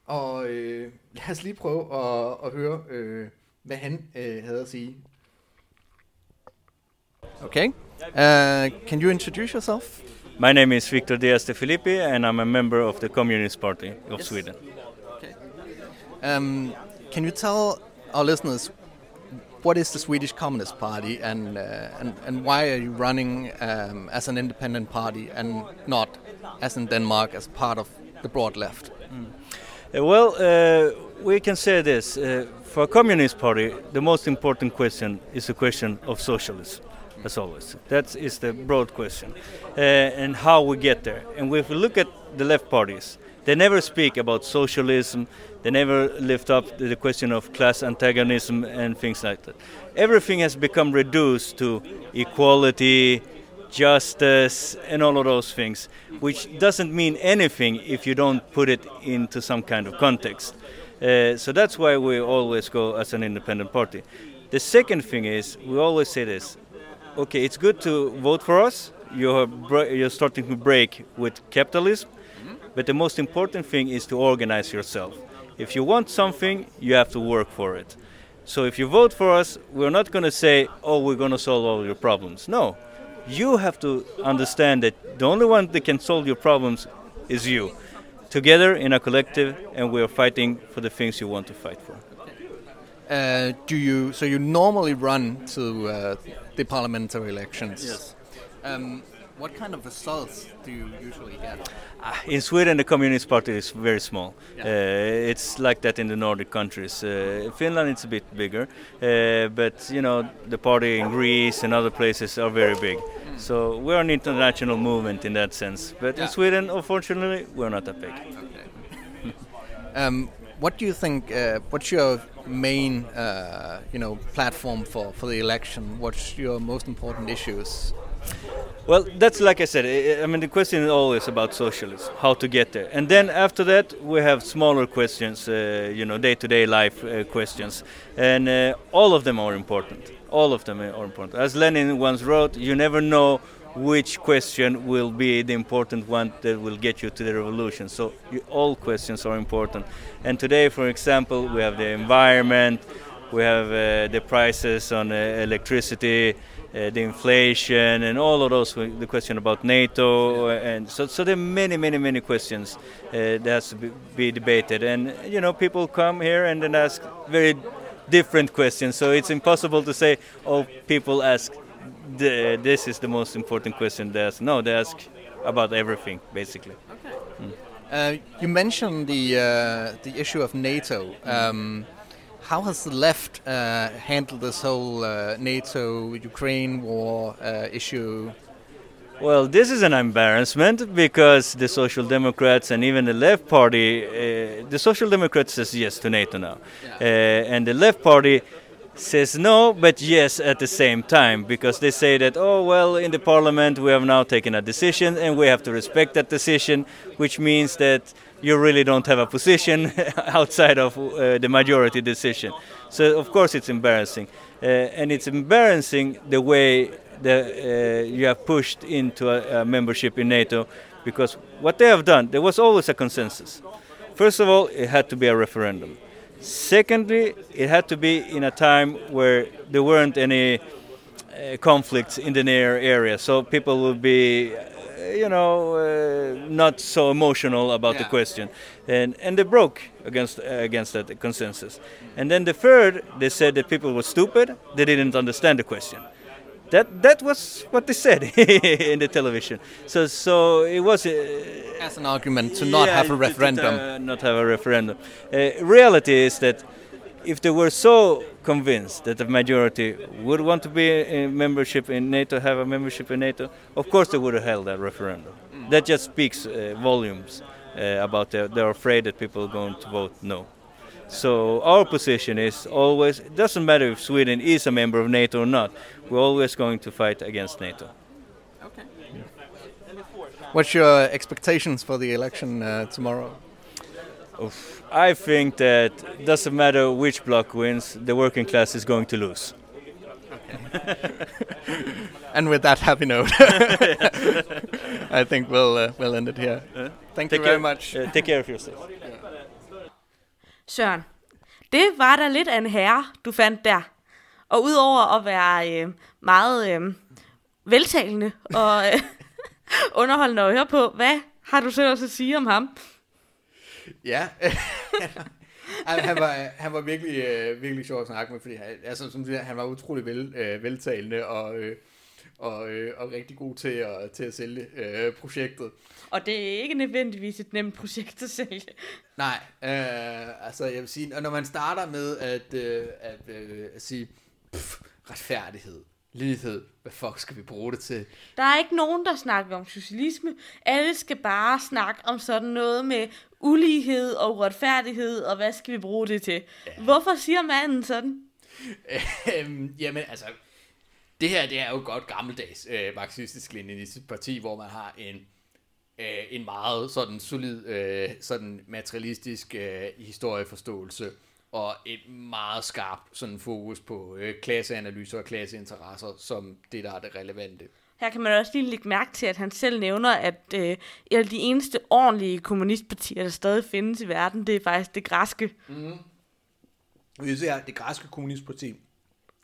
og øh, lad os lige prøve at, at høre, øh, hvad han øh, havde at sige. Okay. Uh, can you introduce yourself? My name is Victor Diaz de Filippi, and I'm a member of the Communist Party of Yes. Sweden. Um, can you tell our listeners what is the Swedish Communist Party and uh, and, and why are you running um, as an independent party and not as in Denmark as part of the broad left? Uh, well, uh, we can say this: uh, for a Communist Party, the most important question is the question of socialism, as always. That is the broad question, uh, and how we get there. And if we look at the left parties, they never speak about socialism. They never lift up the question of class antagonism and things like that. Everything has become reduced to equality, justice, and all of those things, which doesn't mean anything if you don't put it into some kind of context. Uh, so that's why we always go as an independent party. The second thing is we always say this: okay, it's good to vote for us. You're you're starting to break with capitalism, but the most important thing is to organize yourself. If you want something, you have to work for it. So if you vote for us, we're not going to say, "Oh, we're going to solve all your problems." No, you have to understand that the only one that can solve your problems is you. Together in a collective, and we are fighting for the things you want to fight for. Uh, do you so you normally run to uh, the parliamentary elections? Yes. Um, what kind of results do you usually get? Ah, In Sweden, the Communist Party is very small. Uh, it's like that in the Nordic countries. Uh, Finland, it's a bit bigger, uh, but you know the party in Greece and other places are very big. So we're an international movement in that sense. But Yeah. in Sweden, unfortunately, we're not that big. Um, what do you think? Uh, what's your main, uh, you know, platform for, for the election? What's your most important issues? Well, that's like I said. I mean, the question is always about socialism, how to get there, and then after that we have smaller questions, uh, you know, day-to-day life uh, questions, and uh, all of them are important. All of them are important. As Lenin once wrote, "You never know which question will be the important one that will get you to the revolution." So you, all questions are important. And today, for example, we have the environment, we have uh, the prices on uh, electricity, uh, the inflation, and all of those. The question about NATO, and so so there are many, many, many questions that has to be, debated. And you know, people come here and then ask very different questions. So it's impossible to say, oh, people ask the, this is the most important question. They ask no, they ask about everything basically. Uh, you mentioned the uh, the issue of NATO. Um, how has the left uh, handled this whole uh, NATO Ukraine war uh, issue? Well, this is an embarrassment because the Social Democrats and even the Left Party, uh, the Social Democrats says yes to NATO now, uh, and the Left Party says no, but yes at the same time because they say that oh well, in the Parliament we have now taken a decision and we have to respect that decision, which means that you really don't have a position outside of uh, the majority decision. So of course it's embarrassing, uh, and it's embarrassing the way that uh, you have pushed into a, a membership in NATO, because what they have done, there was always a consensus. First of all, it had to be a referendum. Secondly, it had to be in a time where there weren't any uh, conflicts in the near area, so people would be, you know, uh, not so emotional about the question, and and they broke against uh, against that consensus. And then the third, they said that people were stupid; they didn't understand the question. That that was what they said in the television. So so it was. Uh, As an argument to not yeah, have a referendum. to, not have a referendum. Uh, reality is that if they were so convinced that the majority would want to be in membership in NATO, have a membership in NATO, of course they would have held that referendum. That just speaks uh, volumes uh, about their, they're afraid that people are going to vote no. So our position is always it doesn't matter if Sweden is a member of NATO or not. We're always going to fight against NATO. Okay. What's your expectations for the election uh, tomorrow? Oof. I think that doesn't matter which block wins, the working class is going to lose. And with that happy note, I think we'll uh, we'll end it here. Thank you very care, much. uh, take care of yourself. Søren, det var da lidt af en herre, du fandt der. Og udover at være øh, meget øh, veltalende og øh, underholdende at høre på, hvad har du så også at sige om ham? Ja. Ej, han var, han var virkelig, øh, virkelig sjov at snakke med, fordi han, altså, som siger, han var utrolig vel, øh, veltalende og, øh, og, øh, og rigtig god til at, til at sælge øh, projektet. Og det er ikke nødvendigvis et nemt projekt at sælge. Nej, øh, altså jeg vil sige, og når man starter med at, øh, at, øh, at sige, pff, retfærdighed, lighed, hvad fuck skal vi bruge det til? Der er ikke nogen, der snakker om socialisme. Alle skal bare snakke om sådan noget med ulighed og uretfærdighed, og hvad skal vi bruge det til? Ja. Hvorfor siger manden sådan? Øhm, jamen altså, det her det er jo godt gammeldags øh, marxistisk-leninistisk parti, hvor man har en øh, en meget sådan solid, øh, sådan materialistisk øh, historieforståelse og et meget skarpt sådan fokus på øh, klasseanalyser og klasseinteresser som det, der er det relevante. Her kan man også lige lægge mærke til, at han selv nævner, at øh, et af de eneste ordentlige kommunistpartier, der stadig findes i verden, det er faktisk det græske. Mhm. Vi ser det græske kommunistparti.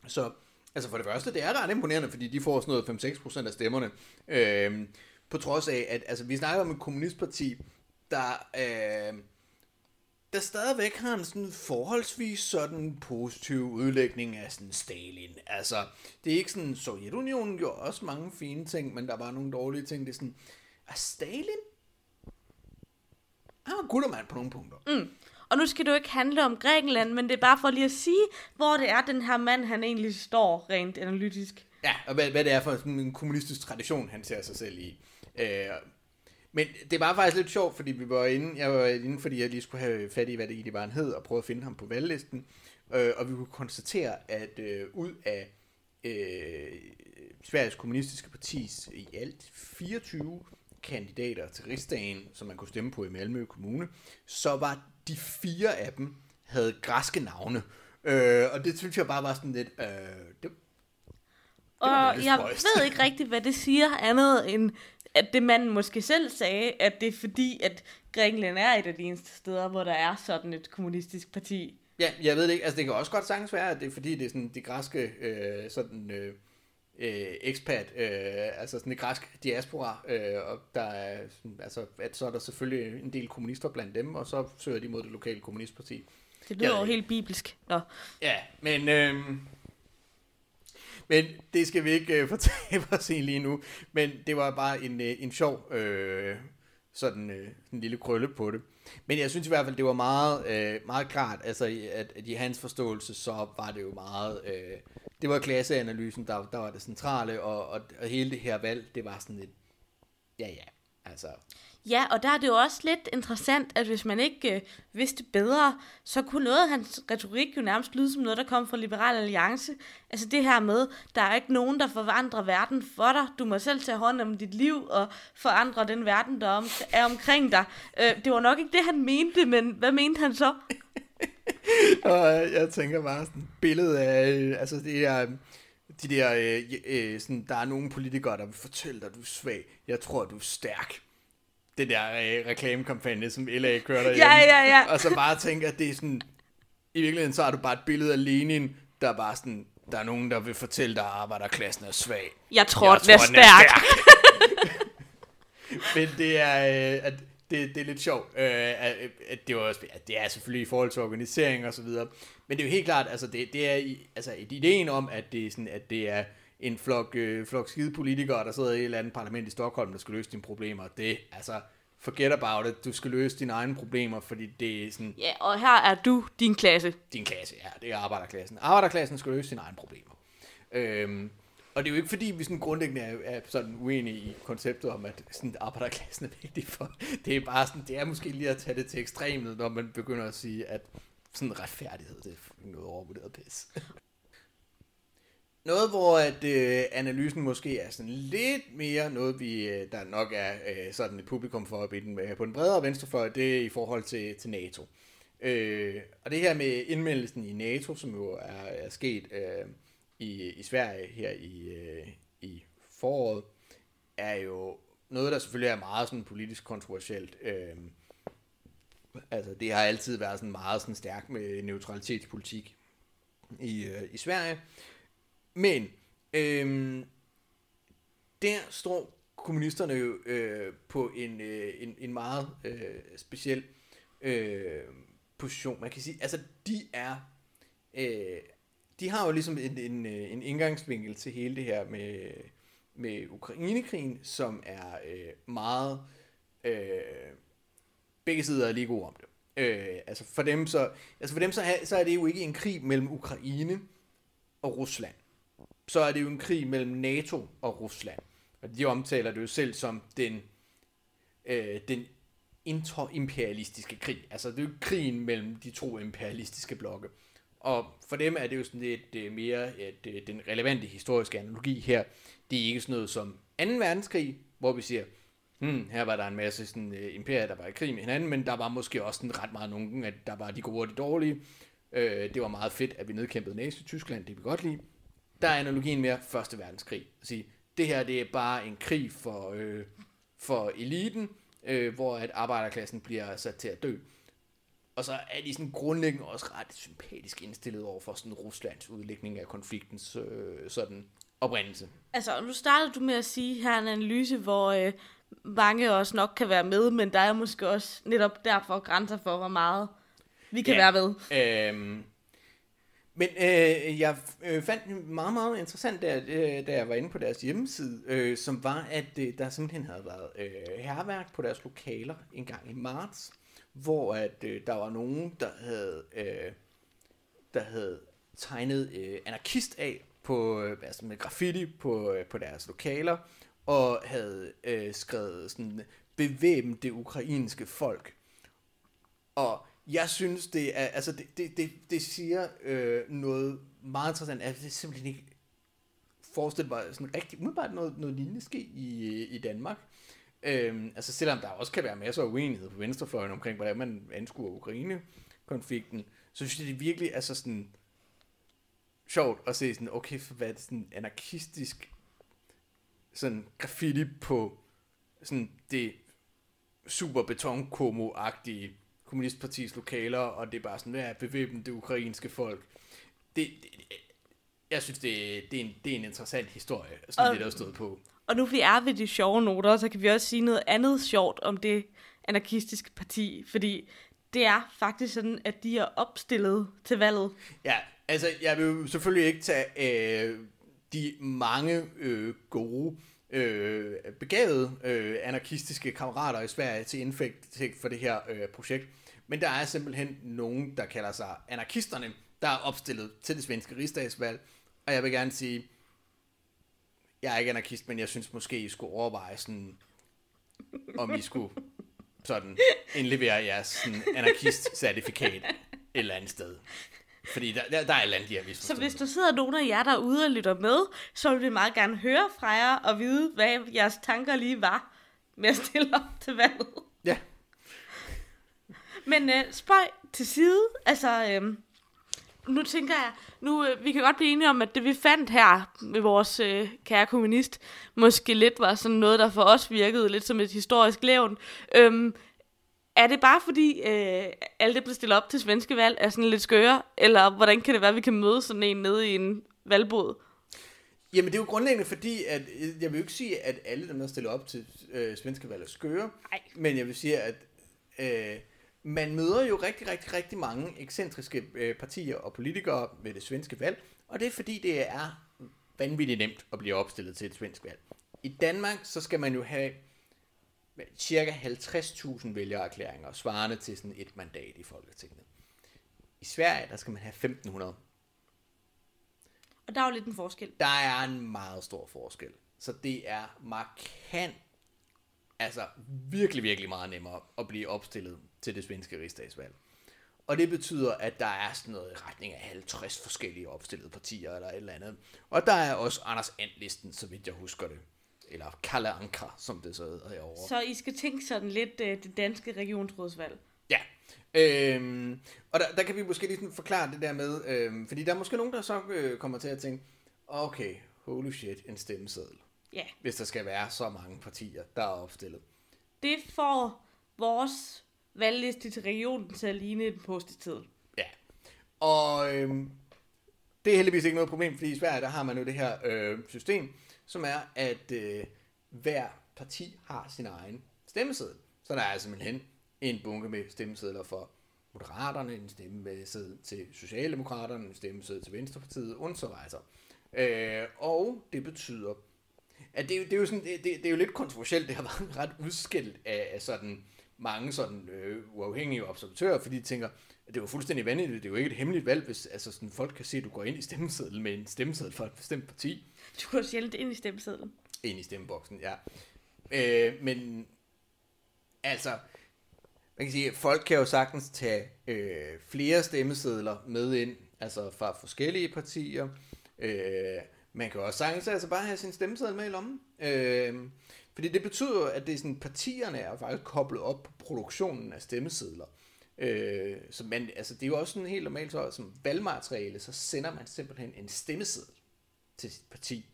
Så altså for det første, det er ret imponerende, fordi de får sådan noget 5-6% af stemmerne. Øh, på trods af, at altså, vi snakker om et kommunistparti, der, øh, der stadigvæk har en sådan forholdsvis sådan positiv udlægning af sådan Stalin. Altså, det er ikke sådan, Sovjetunionen gjorde også mange fine ting, men der var nogle dårlige ting. Det er sådan, er Stalin? Han var guttermand på nogle punkter. Mm. Og nu skal det jo ikke handle om Grækenland, men det er bare for lige at sige, hvor det er, den her mand, han egentlig står rent analytisk. Ja, og hvad, hvad det er for sådan en kommunistisk tradition, han ser sig selv i. Øh, men det var faktisk lidt sjovt, fordi vi var inde, jeg var inde, fordi jeg lige skulle have fat i, hvad det egentlig var, han hed, og prøve at finde ham på valglisten. Øh, og vi kunne konstatere, at øh, ud af øh, Sveriges Kommunistiske Partis i alt 24 kandidater til rigsdagen, som man kunne stemme på i Malmø Kommune, så var de fire af dem havde græske navne. Øh, og det synes jeg bare var sådan lidt... Øh, det, og jeg ved ikke rigtigt, hvad det siger andet end, at det manden måske selv sagde, at det er fordi, at Grækenland er et af de eneste steder, hvor der er sådan et kommunistisk parti. Ja, jeg ved det ikke. Altså, det kan også godt sagtens være, at det er fordi, det er sådan de græske øh, sådan, øh, øh, expat, øh, altså sådan en græsk diaspora, øh, og der er, sådan, altså, at så er der selvfølgelig en del kommunister blandt dem, og så søger de mod det lokale kommunistparti. Det lyder jo helt bibelsk. Nå. Ja, men, øh, men det skal vi ikke øh, fortælle os i lige nu, men det var bare en, øh, en sjov øh, sådan øh, en lille krølle på det. Men jeg synes i hvert fald, det var meget, øh, meget klart, altså at, at i hans forståelse, så var det jo meget, øh, det var klasseanalysen, der, der var det centrale, og, og, og hele det her valg, det var sådan et, ja ja, altså. Ja, og der er det jo også lidt interessant, at hvis man ikke øh, vidste bedre, så kunne noget af hans retorik jo nærmest lyde som noget, der kom fra Liberal Alliance. Altså det her med, der er ikke nogen, der forandrer verden for dig. Du må selv tage hånd om dit liv og forandre den verden, der om, er omkring dig. Øh, det var nok ikke det, han mente, men hvad mente han så? og øh, jeg tænker bare sådan billede af, øh, altså det er øh, de der, øh, øh, sådan, der er nogle politikere, der vil fortælle dig, at du er svag. Jeg tror, du er stærk det der øh, reklamekampagne, som LA kører derhjemme. Ja, ja, ja. Og så bare tænker, at det er sådan, i virkeligheden så har du bare et billede af Lenin, der er bare sådan, der er nogen, der vil fortælle dig, at arbejderklassen er svag. Jeg tror, jeg den, er, den er stærk. stærk. Men det er, øh, at det, det er lidt sjovt, øh, at, at det, var, at det er selvfølgelig i forhold til organisering og så videre. Men det er jo helt klart, altså det, det er altså ideen om, at det er sådan, at det er en flok, øh, flok skide politikere, der sidder i et eller andet parlament i Stockholm, der skal løse dine problemer. Det, altså, forget about it. Du skal løse dine egne problemer, fordi det er sådan... Ja, og her er du din klasse. Din klasse, ja. Det er arbejderklassen. Arbejderklassen skal løse sine egne problemer. Øhm, og det er jo ikke fordi, vi sådan grundlæggende er, er sådan uenige i konceptet om, at sådan arbejderklassen er vigtig for. Det er bare sådan, det er måske lige at tage det til ekstremet, når man begynder at sige, at sådan retfærdighed, det er noget overvurderet pis. Noget, hvor at, øh, analysen måske er sådan lidt mere noget, vi øh, der nok er øh, sådan et publikum for i den, øh, på den bredere venstrefløj, det er i forhold til, til NATO. Øh, og det her med indmeldelsen i NATO, som jo er, er sket øh, i, i Sverige her i, øh, i foråret, er jo noget, der selvfølgelig er meget sådan politisk kontroversielt. Øh, altså, det har altid været sådan meget sådan stærkt med neutralitetspolitik i, øh, i Sverige. Men øhm, der står kommunisterne jo øh, på en, øh, en, en meget øh, speciel øh, position. Man kan sige, altså de er, øh, de har jo ligesom en, en, øh, en indgangsvinkel til hele det her med, med Ukrainekrigen, som er øh, meget, øh, begge sider er lige gode om det. Øh, altså for dem, så, altså for dem så, så er det jo ikke en krig mellem Ukraine og Rusland så er det jo en krig mellem NATO og Rusland. Og de omtaler det jo selv som den, øh, den interimperialistiske krig. Altså det er jo krigen mellem de to imperialistiske blokke. Og for dem er det jo sådan lidt øh, mere at, øh, den relevante historiske analogi her. Det er ikke sådan noget som 2. verdenskrig, hvor vi siger, hmm, her var der en masse sådan, øh, imperier, der var i krig med hinanden, men der var måske også sådan ret meget nogen, at der var de gode og de dårlige. Øh, det var meget fedt, at vi nedkæmpede Nazi-Tyskland, det vi godt lide der er analogien mere Første Verdenskrig. At sige, det her det er bare en krig for, øh, for eliten, øh, hvor at arbejderklassen bliver sat til at dø. Og så er de sådan grundlæggende også ret sympatisk indstillet over for sådan Ruslands udlægning af konfliktens øh, sådan oprindelse. Altså, nu startede du med at sige her en analyse, hvor øh, mange også nok kan være med, men der er måske også netop derfor grænser for, hvor meget vi kan Ja. være med. Øhm, men øh, jeg øh, fandt meget, meget interessant, da, øh, da jeg var inde på deres hjemmeside, øh, som var, at øh, der simpelthen havde været øh, herværk på deres lokaler en gang i marts, hvor at øh, der var nogen, der havde, øh, der havde tegnet øh, anarkist af på, øh, altså med graffiti på, øh, på deres lokaler, og havde øh, skrevet sådan, bevæbne det ukrainske folk. Og jeg synes, det er, altså det, det, det, det siger øh, noget meget interessant, at det simpelthen ikke forestille mig sådan rigtig umiddelbart noget, noget lignende ske i, i Danmark. Øhm, altså selvom der også kan være masser af uenighed på venstrefløjen omkring, hvordan man anskuer Ukraine-konflikten, så synes jeg, det er virkelig altså sådan sjovt at se sådan, okay, for hvad er det sådan anarkistisk sådan graffiti på sådan det super beton agtige kommunistpartis lokaler, og det er bare sådan, hvad er bevæbne det ukrainske folk. Det, det, jeg synes, det, det, er en, det er en interessant historie, sådan Og- det der er stået på. Og nu vi er ved de sjove noter, så kan vi også sige noget andet sjovt om det anarkistiske parti, fordi det er faktisk sådan, at de er opstillet til valget. Ja, altså, jeg vil selvfølgelig ikke tage øh, de mange øh, gode, øh, begavede øh, anarkistiske kammerater i Sverige til indfægt for det her øh, projekt. Men der er simpelthen nogen, der kalder sig anarkisterne, der er opstillet til det svenske rigsdagsvalg. Og jeg vil gerne sige, jeg er ikke anarkist, men jeg synes måske, I skulle overveje sådan, om I skulle sådan indlevere jeres sådan, anarkist-certifikat et eller andet sted. Fordi der, der, der er et eller andet, de har Så hvis der sidder nogen af jer derude og lytter med, så vil vi meget gerne høre fra jer og vide, hvad jeres tanker lige var med at stille op til valget. Ja, Men øh, spøj til side, altså, øh, nu tænker jeg, nu, øh, vi kan godt blive enige om, at det vi fandt her med vores øh, kære kommunist, måske lidt var sådan noget, der for os virkede lidt som et historisk levn. Øhm, er det bare fordi, øh, alle det blev stillet op til svenske valg er sådan lidt skøre, eller hvordan kan det være, at vi kan møde sådan en nede i en valgbod? Jamen det er jo grundlæggende fordi, at øh, jeg vil jo ikke sige, at alle dem, der stiller op til øh, svenske valg er skøre, Nej. men jeg vil sige, at øh, man møder jo rigtig, rigtig, rigtig mange ekscentriske øh, partier og politikere ved det svenske valg, og det er fordi, det er vanvittigt nemt at blive opstillet til et svensk valg. I Danmark, så skal man jo have cirka 50.000 vælgererklæringer, svarende til sådan et mandat i Folketinget. I Sverige, der skal man have 1.500. Og der er jo lidt en forskel. Der er en meget stor forskel. Så det er markant, altså virkelig, virkelig meget nemmere at blive opstillet til det svenske rigsdagsvalg. Og det betyder, at der er sådan noget i retning af 50 forskellige opstillede partier eller et eller andet. Og der er også Anders And-listen, så vidt jeg husker det. Eller Kalle Anka, som det så hedder herovre. Så I skal tænke sådan lidt øh, det danske regionsrådsvalg. Ja. Øhm, og der, der kan vi måske lige sådan forklare det der med, øhm, fordi der er måske nogen, der så øh, kommer til at tænke, okay, holy shit, en stemmeseddel. Ja. Hvis der skal være så mange partier, der er opstillet. Det får vores valgliste til regionen til at ligne en post Ja. Og øhm, det er heldigvis ikke noget problem, fordi i Sverige, der har man jo det her øh, system, som er, at øh, hver parti har sin egen stemmeseddel. Så der er simpelthen en bunke med stemmesedler for Moderaterne, en stemmeseddel til Socialdemokraterne, en stemmeseddel til Venstrepartiet, og så videre. Øh, og det betyder, at det, er det, er jo sådan, det, det, det er jo lidt kontroversielt, det har været ret udskilt af, af sådan mange sådan øh, uafhængige observatører, fordi de tænker, at det var fuldstændig vanvittigt, det er jo ikke et hemmeligt valg, hvis altså sådan, folk kan se, at du går ind i stemmesedlen med en stemmeseddel for et bestemt parti, du går sjældent ind i stemmesedlen. ind i stemmeboksen, ja. Øh, men altså, man kan sige, at folk kan jo sagtens tage øh, flere stemmesedler med ind, altså fra forskellige partier. Øh, man kan jo også sagtens altså bare have sin stemmeseddel med i lommen. Øh, fordi det betyder, at det er sådan, partierne er faktisk koblet op på produktionen af stemmesedler. Øh, så man, altså, det er jo også sådan helt normalt, så som valgmateriale, så sender man simpelthen en stemmeseddel til sit parti.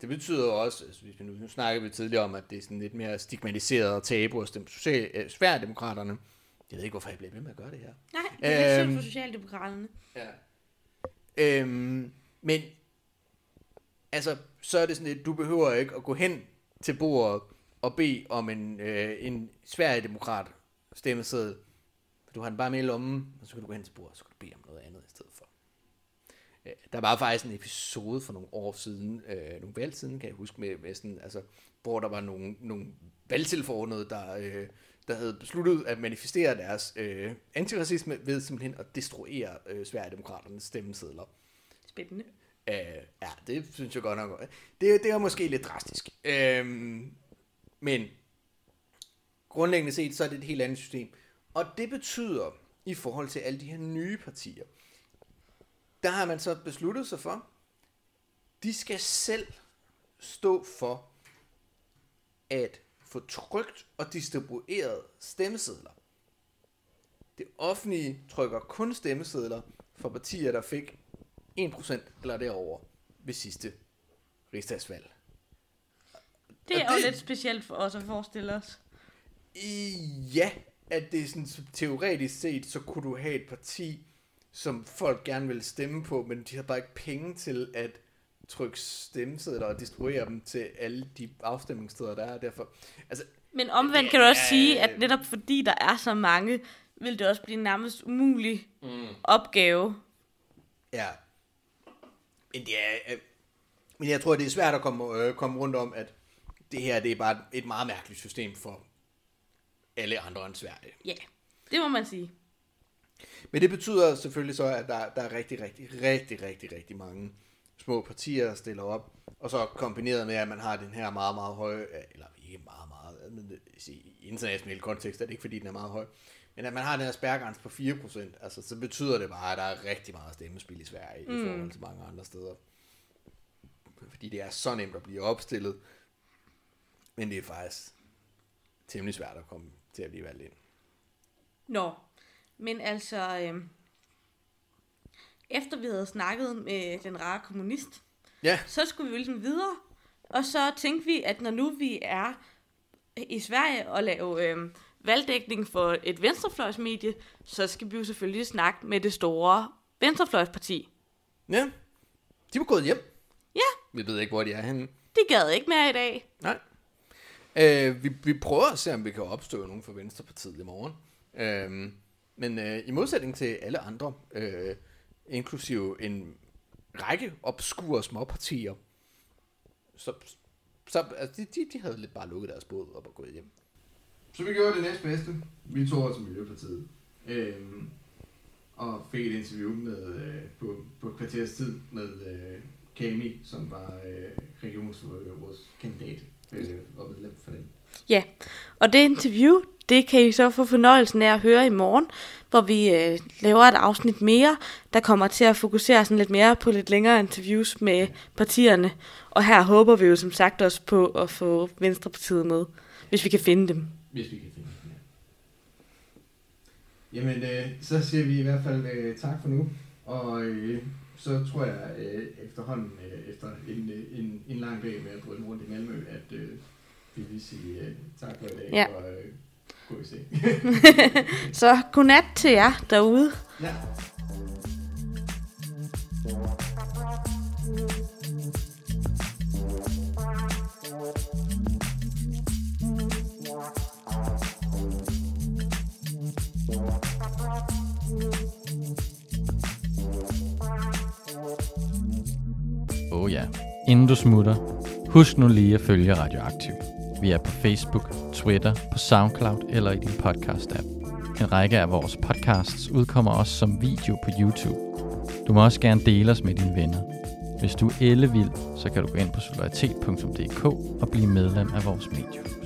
Det betyder også, altså hvis vi nu, nu snakker vi tidligere om, at det er sådan lidt mere stigmatiseret og tabu at stemme social, øh, Sverigedemokraterne. Jeg ved ikke, hvorfor jeg bliver ved med at gøre det her. Nej, det er Øhm. synd for Socialdemokraterne. Ja. Øhm, men altså, så er det sådan lidt, du behøver ikke at gå hen til bordet og bede om en, øh, en Sverigedemokrat stemmeseddel. Du har den bare med i lommen, og så kan du gå hen til bordet, og så kan du bede om noget andet i stedet for. Øh, Der var faktisk en episode for nogle år siden, øh, nogle valg siden, kan jeg huske, med, med sådan, altså, hvor der var nogle, nogle valgtilforordnede, der, øh, der havde besluttet at manifestere deres øh, antiracisme ved simpelthen at destruere øh, Sverigedemokraternes stemmesedler. Spændende. Øh, ja, det synes jeg godt nok. Det, det er måske lidt drastisk. Øh, men grundlæggende set, så er det et helt andet system. Og det betyder, i forhold til alle de her nye partier, der har man så besluttet sig for, de skal selv stå for at få trygt og distribueret stemmesedler. Det offentlige trykker kun stemmesedler for partier, der fik 1% eller derover ved sidste rigsdagsvalg. Det Og er jo det- lidt specielt for os at forestille os. I, ja, at det er sådan så teoretisk set, så kunne du have et parti, som folk gerne vil stemme på, men de har bare ikke penge til at trykke stemmesedler og distribuere dem til alle de afstemningssteder, der er. Derfor, altså, Men omvendt kan du også sige, at netop fordi der er så mange, vil det også blive en nærmest umulig mm. opgave. ja. Men det er, øh, men jeg tror, det er svært at komme, øh, komme rundt om, at det her det er bare et meget mærkeligt system for alle andre end Sverige. Ja, det må man sige. Men det betyder selvfølgelig så, at der, der er rigtig, rigtig, rigtig, rigtig, rigtig mange små partier, der stiller op. Og så kombineret med, at man har den her meget, meget høje, eller ikke meget, meget, men det- i international kontekst er det ikke, fordi den er meget høj, men at man har den her spærregrænse på 4%, altså, så betyder det bare, at der er rigtig meget stemmespil i Sverige mm. i forhold til mange andre steder. Fordi det er så nemt at blive opstillet, men det er faktisk temmelig svært at komme til at blive valgt ind. Nå, men altså, øh, efter vi havde snakket med den rare kommunist, Ja, så skulle vi jo ligesom videre. Og så tænkte vi, at når nu vi er i Sverige og lave øh, valgdækning for et venstrefløjsmedie, så skal vi jo selvfølgelig snakke med det store venstrefløjsparti. ja. De var gået hjem. Ja, Vi ved ikke, hvor de er henne. de gad ikke mere i dag. Nej. Øh, vi, vi prøver at se, om vi kan opstå nogen for Venstrepartiet i morgen. Øh, men øh, i modsætning til alle andre, øh, inklusive en række obskure småpartier, så, så altså, de, de, de havde lidt bare lukket deres båd op og gået hjem. Så vi gjorde det næstbedste. Vi tog os til Miljøpartiet. Øh, og fik et interview med, øh, på, på kvarters tid med øh, Kami, som var øh, regionsrådskandidat øh, og medlem for den. Ja, og det interview, det kan I så få fornøjelsen af at høre i morgen, hvor vi øh, laver et afsnit mere, der kommer til at fokusere sådan lidt mere på lidt længere interviews med partierne. Og her håber vi jo som sagt også på at få Venstrepartiet med, hvis vi kan finde dem. Hvis vi kan finde den. Ja. Jamen, øh, så siger vi i hvert fald øh, tak for nu. Og øh, så tror jeg øh, efterhånden, øh, efter en, øh, en, en lang dag med at drømme rundt i Malmø, at øh, vi vil sige øh, tak for i dag. Ja. Og øh, gå i seng. Så godnat til jer derude. ja. Oh ja. Inden du smutter, husk nu lige at følge Radioaktiv. Vi er på Facebook, Twitter, på SoundCloud eller i din podcast-app. En række af vores podcasts udkommer også som video på YouTube. Du må også gerne dele os med dine venner. Hvis du er ellevild, så kan du gå ind på solidaritet.dk og blive medlem af vores medie.